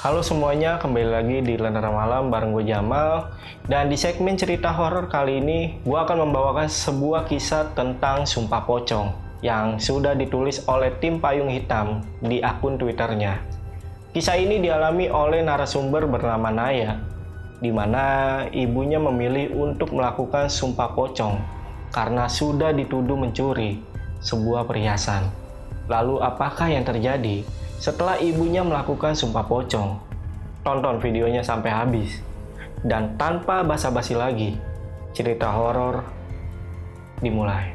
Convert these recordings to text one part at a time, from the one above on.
Halo semuanya, kembali lagi di Lentera Malam bareng gue Jamal Dan di segmen cerita horor kali ini Gue akan membawakan sebuah kisah tentang Sumpah Pocong Yang sudah ditulis oleh tim Payung Hitam di akun Twitternya Kisah ini dialami oleh narasumber bernama Naya di mana ibunya memilih untuk melakukan sumpah pocong karena sudah dituduh mencuri sebuah perhiasan. Lalu apakah yang terjadi? Setelah ibunya melakukan sumpah pocong. Tonton videonya sampai habis. Dan tanpa basa-basi lagi, cerita horor dimulai.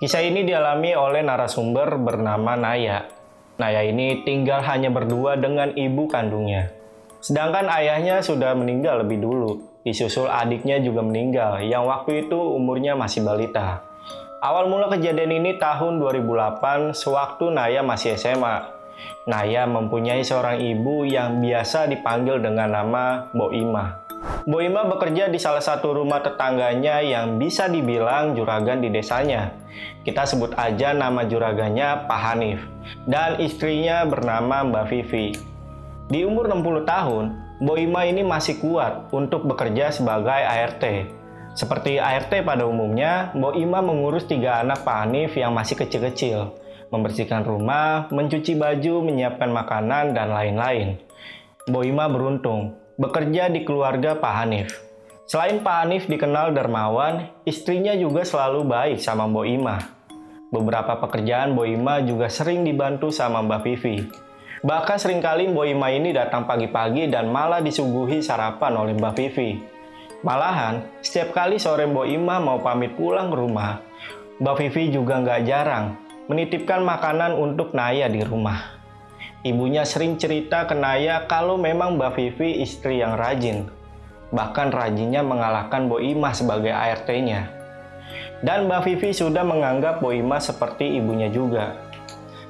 Kisah ini dialami oleh narasumber bernama Naya. Naya ini tinggal hanya berdua dengan ibu kandungnya. Sedangkan ayahnya sudah meninggal lebih dulu. Disusul adiknya juga meninggal, yang waktu itu umurnya masih balita. Awal mula kejadian ini tahun 2008 sewaktu Naya masih SMA. Naya mempunyai seorang ibu yang biasa dipanggil dengan nama Boima. Boima bekerja di salah satu rumah tetangganya yang bisa dibilang juragan di desanya. Kita sebut aja nama juragannya Pak Hanif dan istrinya bernama Mbak Vivi. Di umur 60 tahun, Boima ini masih kuat untuk bekerja sebagai ART. Seperti ART pada umumnya, Boima mengurus tiga anak Pak Hanif yang masih kecil-kecil, membersihkan rumah, mencuci baju, menyiapkan makanan, dan lain-lain. Boima beruntung bekerja di keluarga Pak Hanif. Selain Pak Hanif dikenal dermawan, istrinya juga selalu baik sama Mbok Ima. Beberapa pekerjaan Mbok Ima juga sering dibantu sama Mbak Vivi. Bahkan sering kali Mbok Ima ini datang pagi-pagi dan malah disuguhi sarapan oleh Mbak Vivi. Malahan, setiap kali sore Mbok Ima mau pamit pulang ke rumah, Mbak Vivi juga nggak jarang menitipkan makanan untuk Naya di rumah. Ibunya sering cerita ke Naya kalau memang Mbak Vivi istri yang rajin. Bahkan rajinnya mengalahkan Boima sebagai ART-nya. Dan Mbak Vivi sudah menganggap Boima seperti ibunya juga.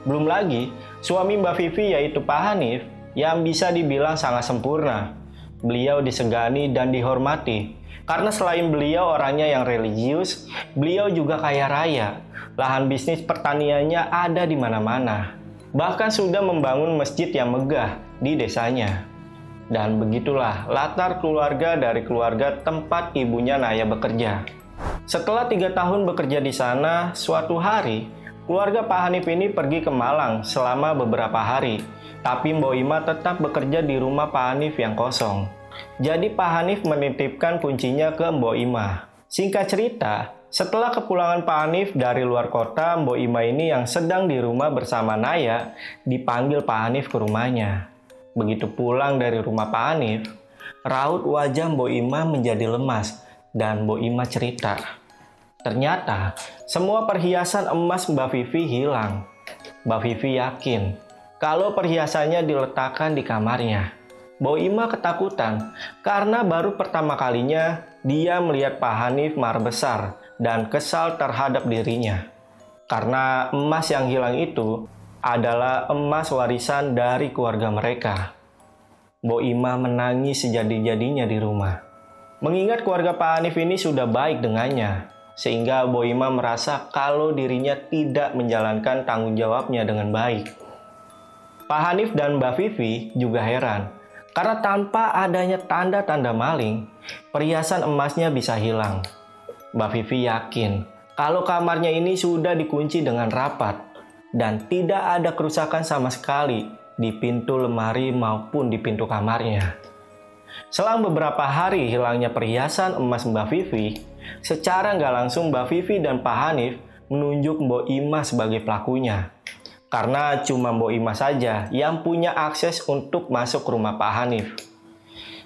Belum lagi, suami Mbak Vivi yaitu Pak Hanif yang bisa dibilang sangat sempurna. Beliau disegani dan dihormati karena selain beliau orangnya yang religius, beliau juga kaya raya. Lahan bisnis pertaniannya ada di mana-mana bahkan sudah membangun masjid yang megah di desanya. Dan begitulah latar keluarga dari keluarga tempat ibunya Naya bekerja. Setelah tiga tahun bekerja di sana, suatu hari keluarga Pak Hanif ini pergi ke Malang selama beberapa hari. Tapi Mbok Ima tetap bekerja di rumah Pak Hanif yang kosong. Jadi Pak Hanif menitipkan kuncinya ke Mbok Ima. Singkat cerita, setelah kepulangan Pak Hanif dari luar kota, Mbok Ima ini yang sedang di rumah bersama Naya dipanggil Pak Hanif ke rumahnya. Begitu pulang dari rumah Pak Hanif, raut wajah Mbok Ima menjadi lemas dan Mbok Ima cerita. Ternyata semua perhiasan emas Mbak Vivi hilang. Mbak Vivi yakin kalau perhiasannya diletakkan di kamarnya. Mbok Ima ketakutan karena baru pertama kalinya dia melihat Pak Hanif marah besar dan kesal terhadap dirinya. Karena emas yang hilang itu adalah emas warisan dari keluarga mereka. Bo Ima menangis sejadi-jadinya di rumah. Mengingat keluarga Pak Hanif ini sudah baik dengannya, sehingga Bo Ima merasa kalau dirinya tidak menjalankan tanggung jawabnya dengan baik. Pak Hanif dan Mbak Vivi juga heran, karena tanpa adanya tanda-tanda maling, perhiasan emasnya bisa hilang. Mbak Vivi yakin kalau kamarnya ini sudah dikunci dengan rapat dan tidak ada kerusakan sama sekali di pintu lemari maupun di pintu kamarnya. Selang beberapa hari hilangnya perhiasan emas Mbak Vivi, secara nggak langsung Mbak Vivi dan Pak Hanif menunjuk Mbok Ima sebagai pelakunya. Karena cuma Mbok Ima saja yang punya akses untuk masuk rumah Pak Hanif.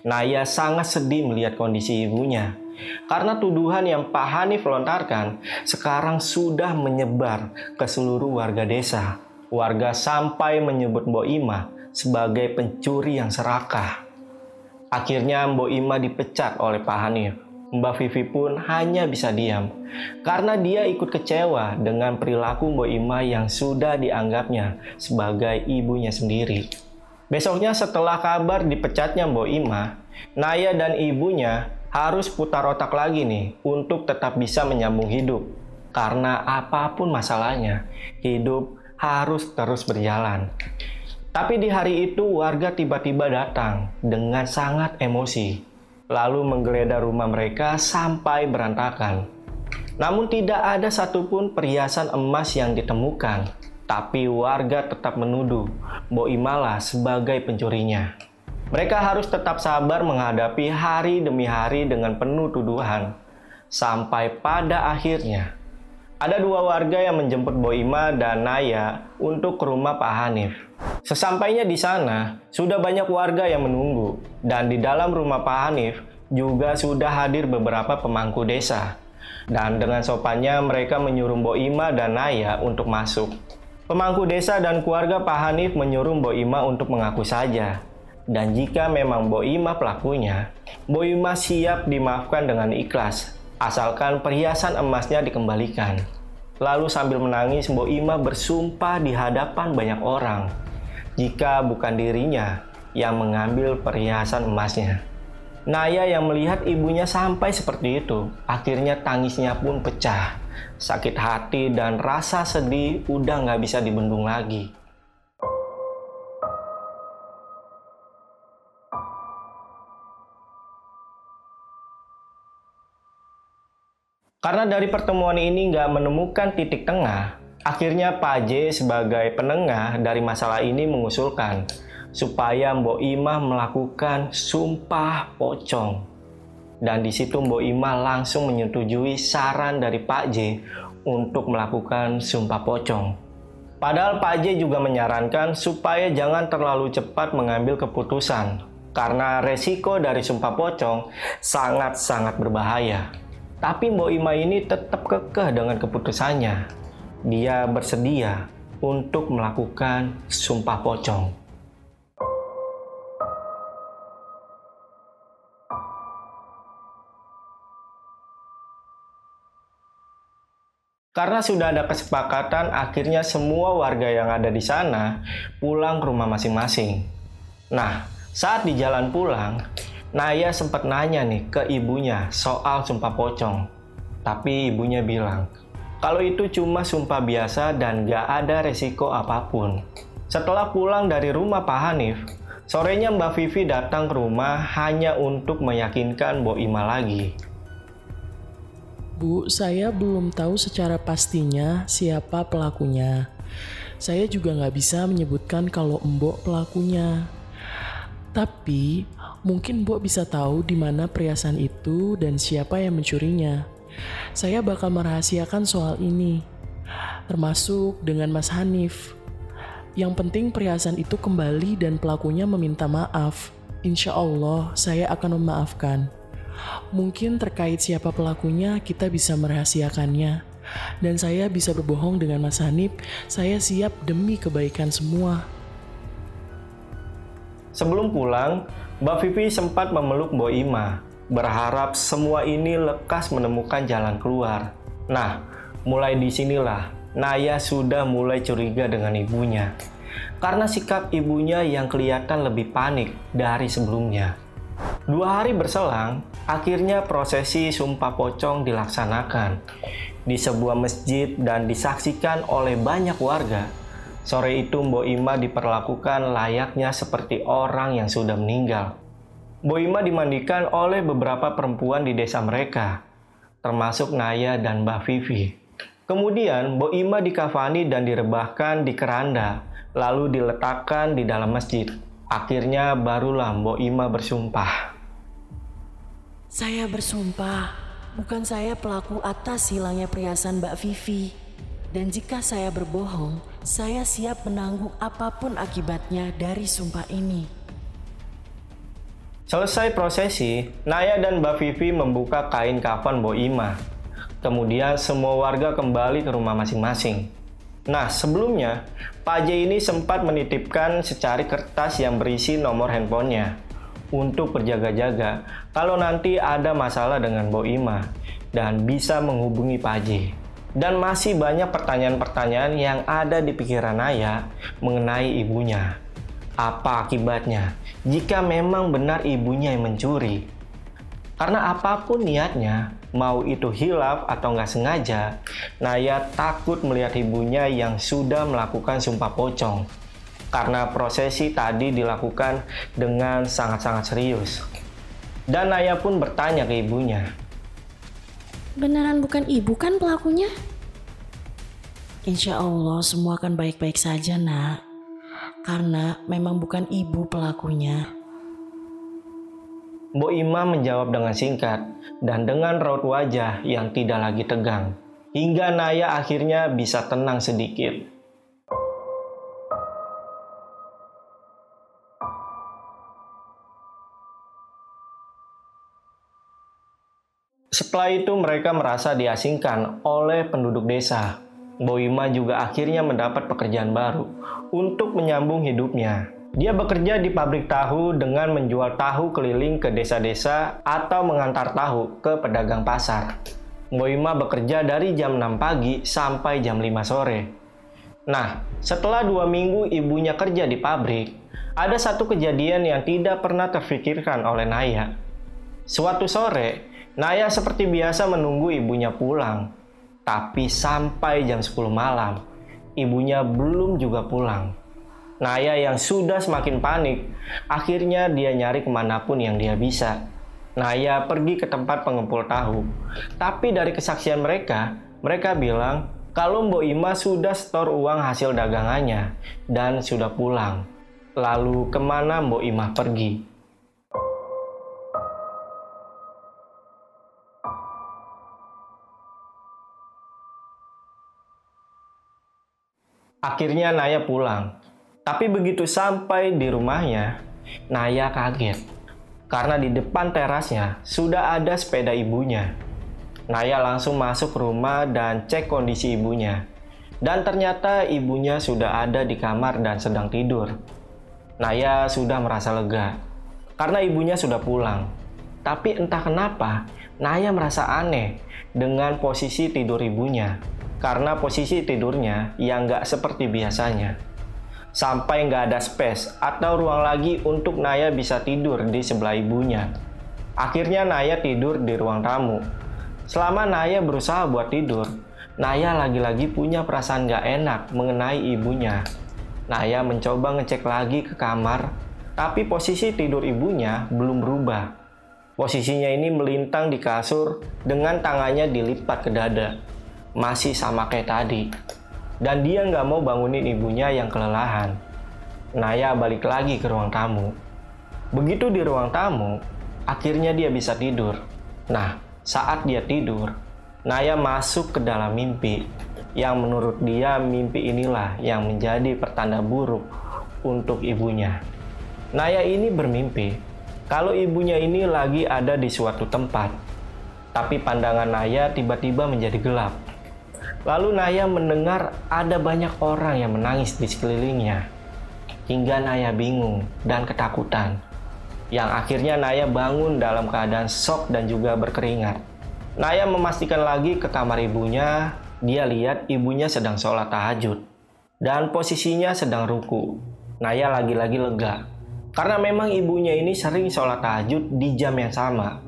Naya sangat sedih melihat kondisi ibunya karena tuduhan yang Pak Hanif lontarkan sekarang sudah menyebar ke seluruh warga desa. Warga sampai menyebut Mbok Ima sebagai pencuri yang serakah. Akhirnya Mbok Ima dipecat oleh Pak Hanif. Mbak Vivi pun hanya bisa diam karena dia ikut kecewa dengan perilaku Mbok Ima yang sudah dianggapnya sebagai ibunya sendiri. Besoknya setelah kabar dipecatnya Mbok Ima, Naya dan ibunya harus putar otak lagi nih untuk tetap bisa menyambung hidup. Karena apa pun masalahnya, hidup harus terus berjalan. Tapi di hari itu warga tiba-tiba datang dengan sangat emosi lalu menggeledah rumah mereka sampai berantakan. Namun tidak ada satupun perhiasan emas yang ditemukan, tapi warga tetap menuduh Bo Imala sebagai pencurinya. Mereka harus tetap sabar menghadapi hari demi hari dengan penuh tuduhan, sampai pada akhirnya ada dua warga yang menjemput Boima dan Naya untuk ke rumah Pak Hanif. Sesampainya di sana, sudah banyak warga yang menunggu, dan di dalam rumah Pak Hanif juga sudah hadir beberapa pemangku desa. Dan dengan sopannya mereka menyuruh Boima dan Naya untuk masuk. Pemangku desa dan keluarga Pak Hanif menyuruh Boima untuk mengaku saja. Dan jika memang Boima pelakunya, Boima siap dimaafkan dengan ikhlas asalkan perhiasan emasnya dikembalikan. Lalu sambil menangis, Mbok Ima bersumpah di hadapan banyak orang jika bukan dirinya yang mengambil perhiasan emasnya. Naya yang melihat ibunya sampai seperti itu, akhirnya tangisnya pun pecah. Sakit hati dan rasa sedih udah nggak bisa dibendung lagi. Karena dari pertemuan ini nggak menemukan titik tengah, akhirnya Pak J sebagai penengah dari masalah ini mengusulkan supaya Mbok Imah melakukan sumpah pocong. Dan di situ Mbok Imah langsung menyetujui saran dari Pak J untuk melakukan sumpah pocong. Padahal Pak J juga menyarankan supaya jangan terlalu cepat mengambil keputusan karena resiko dari sumpah pocong sangat-sangat berbahaya. Tapi Mbok Ima ini tetap kekeh dengan keputusannya. Dia bersedia untuk melakukan sumpah pocong. Karena sudah ada kesepakatan, akhirnya semua warga yang ada di sana pulang ke rumah masing-masing. Nah, saat di jalan pulang, Naya sempat nanya nih ke ibunya soal sumpah pocong. Tapi ibunya bilang, kalau itu cuma sumpah biasa dan gak ada resiko apa pun. Setelah pulang dari rumah Pak Hanif, sorenya Mbak Vivi datang ke rumah hanya untuk meyakinkan Bo Ima lagi. Bu, saya belum tahu secara pastinya siapa pelakunya. Saya juga nggak bisa menyebutkan kalau Mbok pelakunya. Tapi Mungkin Mbok bisa tahu di mana perhiasan itu dan siapa yang mencurinya. Saya bakal merahasiakan soal ini, termasuk dengan Mas Hanif. Yang penting perhiasan itu kembali dan pelakunya meminta maaf. Insya Allah, saya akan memaafkan. Mungkin terkait siapa pelakunya, kita bisa merahasiakannya. Dan saya bisa berbohong dengan Mas Hanif, saya siap demi kebaikan semua. Sebelum pulang, Mbak Vivi sempat memeluk Mbok Ima, berharap semua ini lekas menemukan jalan keluar. Nah, mulai di sinilah Naya sudah mulai curiga dengan ibunya. Karena sikap ibunya yang kelihatan lebih panik dari sebelumnya. Dua hari berselang, akhirnya prosesi sumpah pocong dilaksanakan di sebuah masjid dan disaksikan oleh banyak warga Sore itu Mbok Ima diperlakukan layaknya seperti orang yang sudah meninggal. Mbok Ima dimandikan oleh beberapa perempuan di desa mereka, termasuk Naya dan Mbak Vivi. Kemudian Mbok Ima dikafani dan direbahkan di keranda, lalu diletakkan di dalam masjid. Akhirnya barulah Mbok Ima bersumpah. Saya bersumpah, bukan saya pelaku atas hilangnya perhiasan Mbak Vivi. Dan jika saya berbohong, saya siap menanggung apa pun akibatnya dari sumpah ini. Selesai prosesi, Naya dan Mbak Vivi membuka kain kafan Boima. Kemudian semua warga kembali ke rumah masing-masing. Nah, sebelumnya, Pak J ini sempat menitipkan secari kertas yang berisi nomor handphonenya. untuk berjaga-jaga kalau nanti ada masalah dengan Bo Ima dan bisa menghubungi Pak Haji. Dan masih banyak pertanyaan-pertanyaan yang ada di pikiran Naya mengenai ibunya. Apa akibatnya jika memang benar ibunya yang mencuri? Karena apa pun niatnya, mau itu hilaf atau nggak sengaja, Naya takut melihat ibunya yang sudah melakukan sumpah pocong. Karena prosesi tadi dilakukan dengan sangat-sangat serius. Dan Naya pun bertanya ke ibunya, Beneran bukan ibu kan pelakunya? Insya Allah semua akan baik-baik saja nak. Karena memang bukan ibu pelakunya. Bo Ima menjawab dengan singkat dan dengan raut wajah yang tidak lagi tegang. Hingga Naya akhirnya bisa tenang sedikit. Setelah itu mereka merasa diasingkan oleh penduduk desa. Boima juga akhirnya mendapat pekerjaan baru untuk menyambung hidupnya. Dia bekerja di pabrik tahu dengan menjual tahu keliling ke desa-desa atau mengantar tahu ke pedagang pasar. Boima bekerja dari jam 6 pagi sampai jam 5 sore. Nah, setelah dua minggu ibunya kerja di pabrik, ada satu kejadian yang tidak pernah terfikirkan oleh Naya. Suatu sore, Naya seperti biasa menunggu ibunya pulang. Tapi sampai jam 10 malam, ibunya belum juga pulang. Naya yang sudah semakin panik, akhirnya dia nyari ke mana pun yang dia bisa. Naya pergi ke tempat pengepul tahu. Tapi dari kesaksian mereka, mereka bilang kalau Mbok Ima sudah setor uang hasil dagangannya dan sudah pulang. Lalu ke mana Mbok Ima pergi? Akhirnya Naya pulang. Tapi begitu sampai di rumahnya, Naya kaget. Karena di depan terasnya sudah ada sepeda ibunya. Naya langsung masuk rumah dan cek kondisi ibunya. Dan ternyata ibunya sudah ada di kamar dan sedang tidur. Naya sudah merasa lega karena ibunya sudah pulang. Tapi entah kenapa, Naya merasa aneh dengan posisi tidur ibunya karena posisi tidurnya yang nggak seperti biasanya. Sampai nggak ada space atau ruang lagi untuk Naya bisa tidur di sebelah ibunya. Akhirnya Naya tidur di ruang tamu. Selama Naya berusaha buat tidur, Naya lagi-lagi punya perasaan nggak enak mengenai ibunya. Naya mencoba ngecek lagi ke kamar, tapi posisi tidur ibunya belum berubah. Posisinya ini melintang di kasur dengan tangannya dilipat ke dada masih sama kayak tadi. Dan dia nggak mau bangunin ibunya yang kelelahan. Naya balik lagi ke ruang tamu. Begitu di ruang tamu, akhirnya dia bisa tidur. Nah, saat dia tidur, Naya masuk ke dalam mimpi yang menurut dia mimpi inilah yang menjadi pertanda buruk untuk ibunya. Naya ini bermimpi kalau ibunya ini lagi ada di suatu tempat. Tapi pandangan Naya tiba-tiba menjadi gelap. Lalu Naya mendengar ada banyak orang yang menangis di sekelilingnya. Hingga Naya bingung dan ketakutan. Yang akhirnya Naya bangun dalam keadaan shock dan juga berkeringat. Naya memastikan lagi ke kamar ibunya, dia lihat ibunya sedang sholat tahajud. Dan posisinya sedang ruku. Naya lagi-lagi lega. Karena memang ibunya ini sering sholat tahajud di jam yang sama.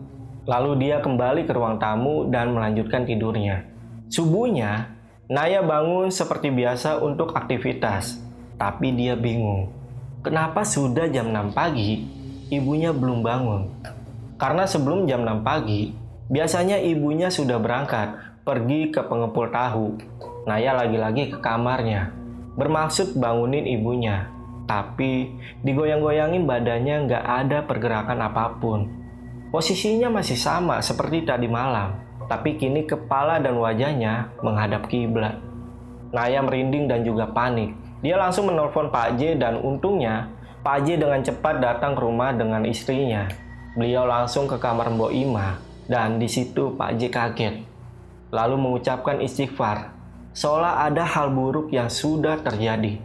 Lalu dia kembali ke ruang tamu dan melanjutkan tidurnya. Subuhnya, Naya bangun seperti biasa untuk aktivitas, tapi dia bingung. Kenapa sudah jam 6 pagi, ibunya belum bangun? Karena sebelum jam 6 pagi, biasanya ibunya sudah berangkat pergi ke pengepul tahu. Naya lagi-lagi ke kamarnya, bermaksud bangunin ibunya. Tapi digoyang-goyangin badannya nggak ada pergerakan apa pun. Posisinya masih sama seperti tadi malam tapi kini kepala dan wajahnya menghadap kiblat. Naya merinding dan juga panik. Dia langsung menelpon Pak J dan untungnya Pak J dengan cepat datang ke rumah dengan istrinya. Beliau langsung ke kamar Mbok Ima dan di situ Pak J kaget. Lalu mengucapkan istighfar, seolah ada hal buruk yang sudah terjadi.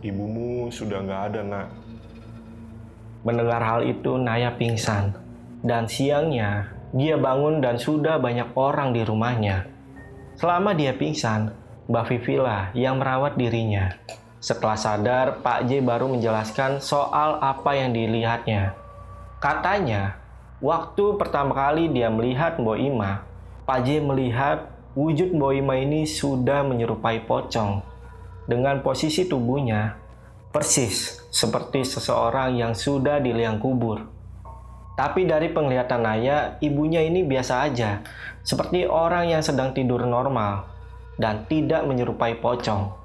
Ibumu sudah nggak ada, nak. Mendengar hal itu, Naya pingsan. Dan siangnya, dia bangun dan sudah banyak orang di rumahnya. Selama dia pingsan, Mbak Vivi lah yang merawat dirinya. Setelah sadar, Pak J baru menjelaskan soal apa yang dilihatnya. Katanya, waktu pertama kali dia melihat Mbok Ima, Pak J melihat wujud Mbok Ima ini sudah menyerupai pocong. Dengan posisi tubuhnya persis seperti seseorang yang sudah di liang kubur. Tapi dari penglihatan Naya, ibunya ini biasa aja, seperti orang yang sedang tidur normal dan tidak menyerupai pocong.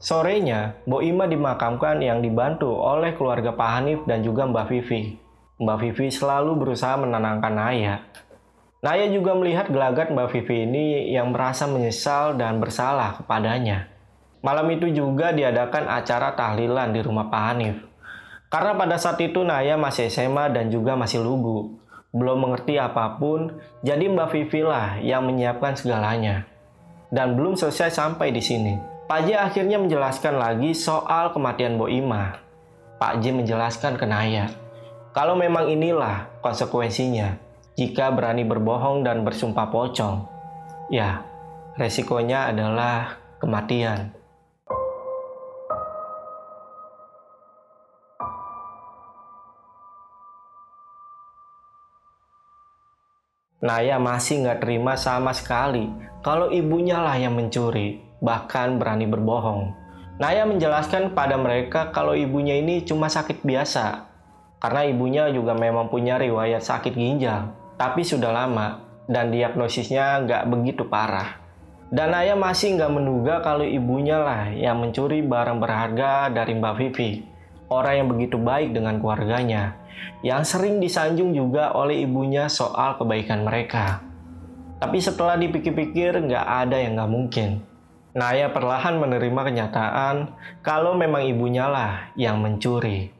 Sorenya, Mbok Ima dimakamkan yang dibantu oleh keluarga Pak Hanif dan juga Mbak Vivi. Mbak Vivi selalu berusaha menenangkan Naya. Naya juga melihat gelagat Mbak Vivi ini yang merasa menyesal dan bersalah kepadanya. Malam itu juga diadakan acara tahlilan di rumah Pak Hanif. Karena pada saat itu Naya masih SMA dan juga masih lugu. Belum mengerti apa pun, jadi Mbak Vivi lah yang menyiapkan segalanya. Dan belum selesai sampai di sini. Pak J akhirnya menjelaskan lagi soal kematian Bo Ima. Pak J menjelaskan ke Naya, kalau memang inilah konsekuensinya jika berani berbohong dan bersumpah pocong. Ya, resikonya adalah kematian. Naya masih nggak terima sama sekali kalau ibunya lah yang mencuri, bahkan berani berbohong. Naya menjelaskan pada mereka kalau ibunya ini cuma sakit biasa, karena ibunya juga memang punya riwayat sakit ginjal, tapi sudah lama dan diagnosisnya nggak begitu parah. Dan Naya masih nggak menduga kalau ibunya lah yang mencuri barang berharga dari Mbak Vivi, orang yang begitu baik dengan keluarganya yang sering disanjung juga oleh ibunya soal kebaikan mereka. Tapi setelah dipikir-pikir nggak ada yang nggak mungkin. Naya perlahan menerima kenyataan kalau memang ibunya lah yang mencuri.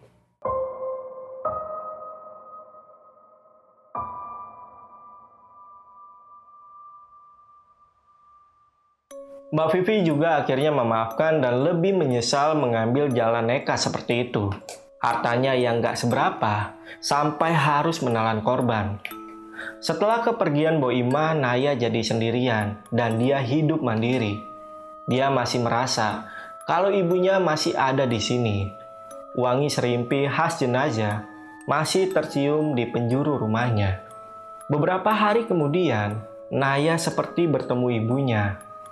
Mbak Vivi juga akhirnya memaafkan dan lebih menyesal mengambil jalan nekat seperti itu hartanya yang gak seberapa, sampai harus menelan korban. Setelah kepergian Boima, Naya jadi sendirian dan dia hidup mandiri. Dia masih merasa kalau ibunya masih ada di sini. Wangi serimpi khas jenazah masih tercium di penjuru rumahnya. Beberapa hari kemudian, Naya seperti bertemu ibunya.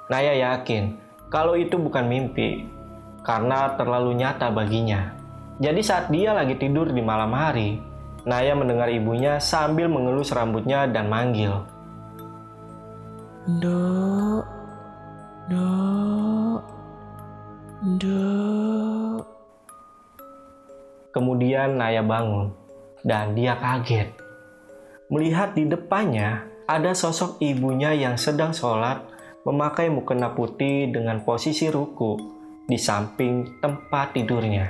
Naya yakin kalau itu bukan mimpi, karena terlalu nyata baginya. Jadi saat dia lagi tidur di malam hari, Naya mendengar ibunya sambil mengelus rambutnya dan manggil. Dok, dok, dok. Kemudian Naya bangun dan dia kaget. Melihat di depannya ada sosok ibunya yang sedang sholat memakai mukena putih dengan posisi ruku di samping tempat tidurnya.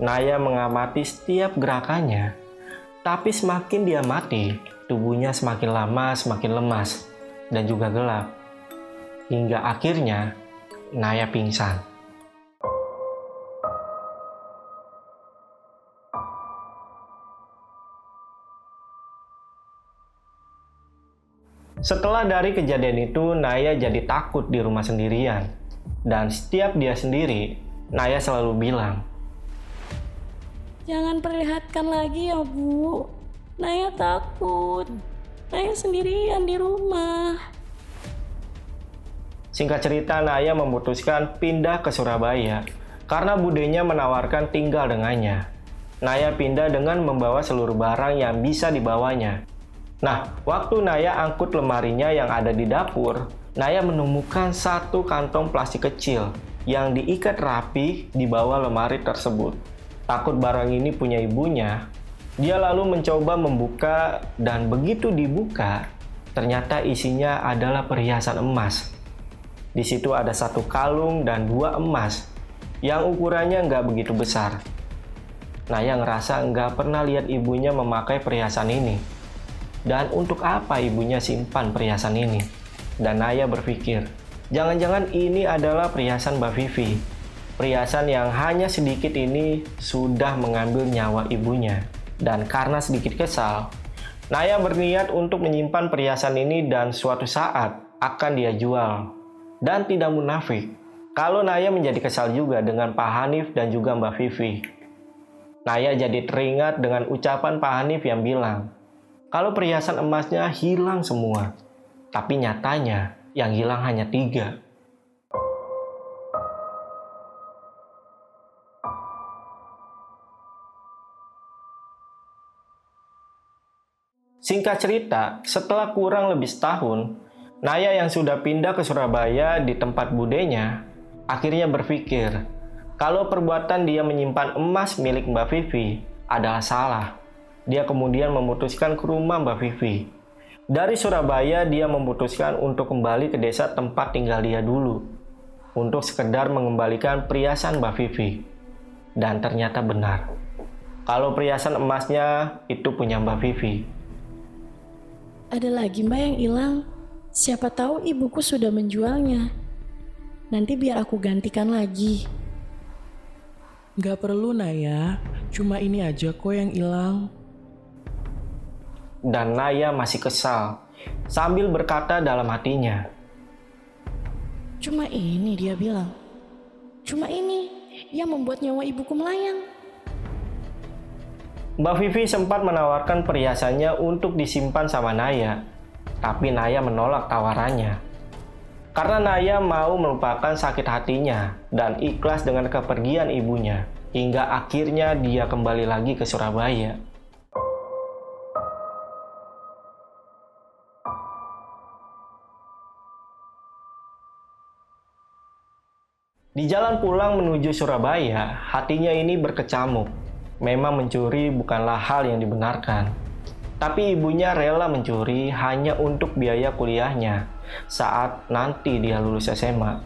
Naya mengamati setiap gerakannya, tapi semakin dia mati, tubuhnya semakin lama semakin lemas dan juga gelap. Hingga akhirnya Naya pingsan. Setelah dari kejadian itu, Naya jadi takut di rumah sendirian. Dan setiap dia sendiri, Naya selalu bilang, Jangan perlihatkan lagi ya bu. Naya takut. Naya sendirian di rumah. Singkat cerita, Naya memutuskan pindah ke Surabaya karena budenya menawarkan tinggal dengannya. Naya pindah dengan membawa seluruh barang yang bisa dibawanya. Nah, waktu Naya angkut lemarinya yang ada di dapur, Naya menemukan satu kantong plastik kecil yang diikat rapi di bawah lemari tersebut. Takut barang ini punya ibunya, dia lalu mencoba membuka dan begitu dibuka, ternyata isinya adalah perhiasan emas. Di situ ada satu kalung dan dua emas yang ukurannya nggak begitu besar. Naya ngerasa nggak pernah lihat ibunya memakai perhiasan ini. Dan untuk apa ibunya simpan perhiasan ini? Dan Naya berpikir, jangan-jangan ini adalah perhiasan Mbak Vivi Perhiasan yang hanya sedikit ini sudah mengambil nyawa ibunya. Dan karena sedikit kesal, Naya berniat untuk menyimpan perhiasan ini dan suatu saat akan dia jual. Dan tidak munafik, kalau Naya menjadi kesal juga dengan Pak Hanif dan juga Mbak Vivi. Naya jadi teringat dengan ucapan Pak Hanif yang bilang, kalau perhiasan emasnya hilang semua. Tapi nyatanya yang hilang hanya tiga. Singkat cerita, setelah kurang lebih setahun, Naya yang sudah pindah ke Surabaya di tempat budenya, akhirnya berpikir kalau perbuatan dia menyimpan emas milik Mbak Vivi adalah salah. Dia kemudian memutuskan ke rumah Mbak Vivi. Dari Surabaya, dia memutuskan untuk kembali ke desa tempat tinggal dia dulu, untuk sekedar mengembalikan perhiasan Mbak Vivi. Dan ternyata benar, kalau perhiasan emasnya itu punya Mbak Vivi. Ada lagi mbak yang hilang. Siapa tahu ibuku sudah menjualnya. Nanti biar aku gantikan lagi. Gak perlu Naya, cuma ini aja kok yang hilang. Dan Naya masih kesal, sambil berkata dalam hatinya, Cuma ini dia bilang. Cuma ini yang membuat nyawa ibuku melayang. Mbak Vivi sempat menawarkan perhiasannya untuk disimpan sama Naya, tapi Naya menolak tawarannya. Karena Naya mau melupakan sakit hatinya dan ikhlas dengan kepergian ibunya, hingga akhirnya dia kembali lagi ke Surabaya. Di jalan pulang menuju Surabaya, hatinya ini berkecamuk. Memang mencuri bukanlah hal yang dibenarkan. Tapi ibunya rela mencuri hanya untuk biaya kuliahnya saat nanti dia lulus SMA.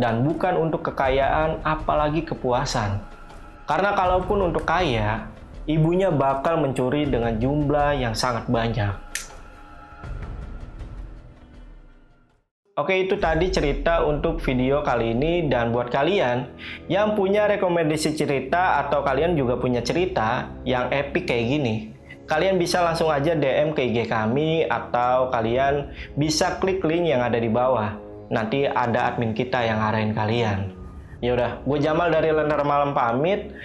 Dan bukan untuk kekayaan apalagi kepuasan. Karena kalaupun untuk kaya, ibunya bakal mencuri dengan jumlah yang sangat banyak. Oke itu tadi cerita untuk video kali ini dan buat kalian yang punya rekomendasi cerita atau kalian juga punya cerita yang epic kayak gini kalian bisa langsung aja DM ke IG kami atau kalian bisa klik link yang ada di bawah. Nanti ada admin kita yang arahin kalian. Yaudah, gue Jamal dari Lender Malam pamit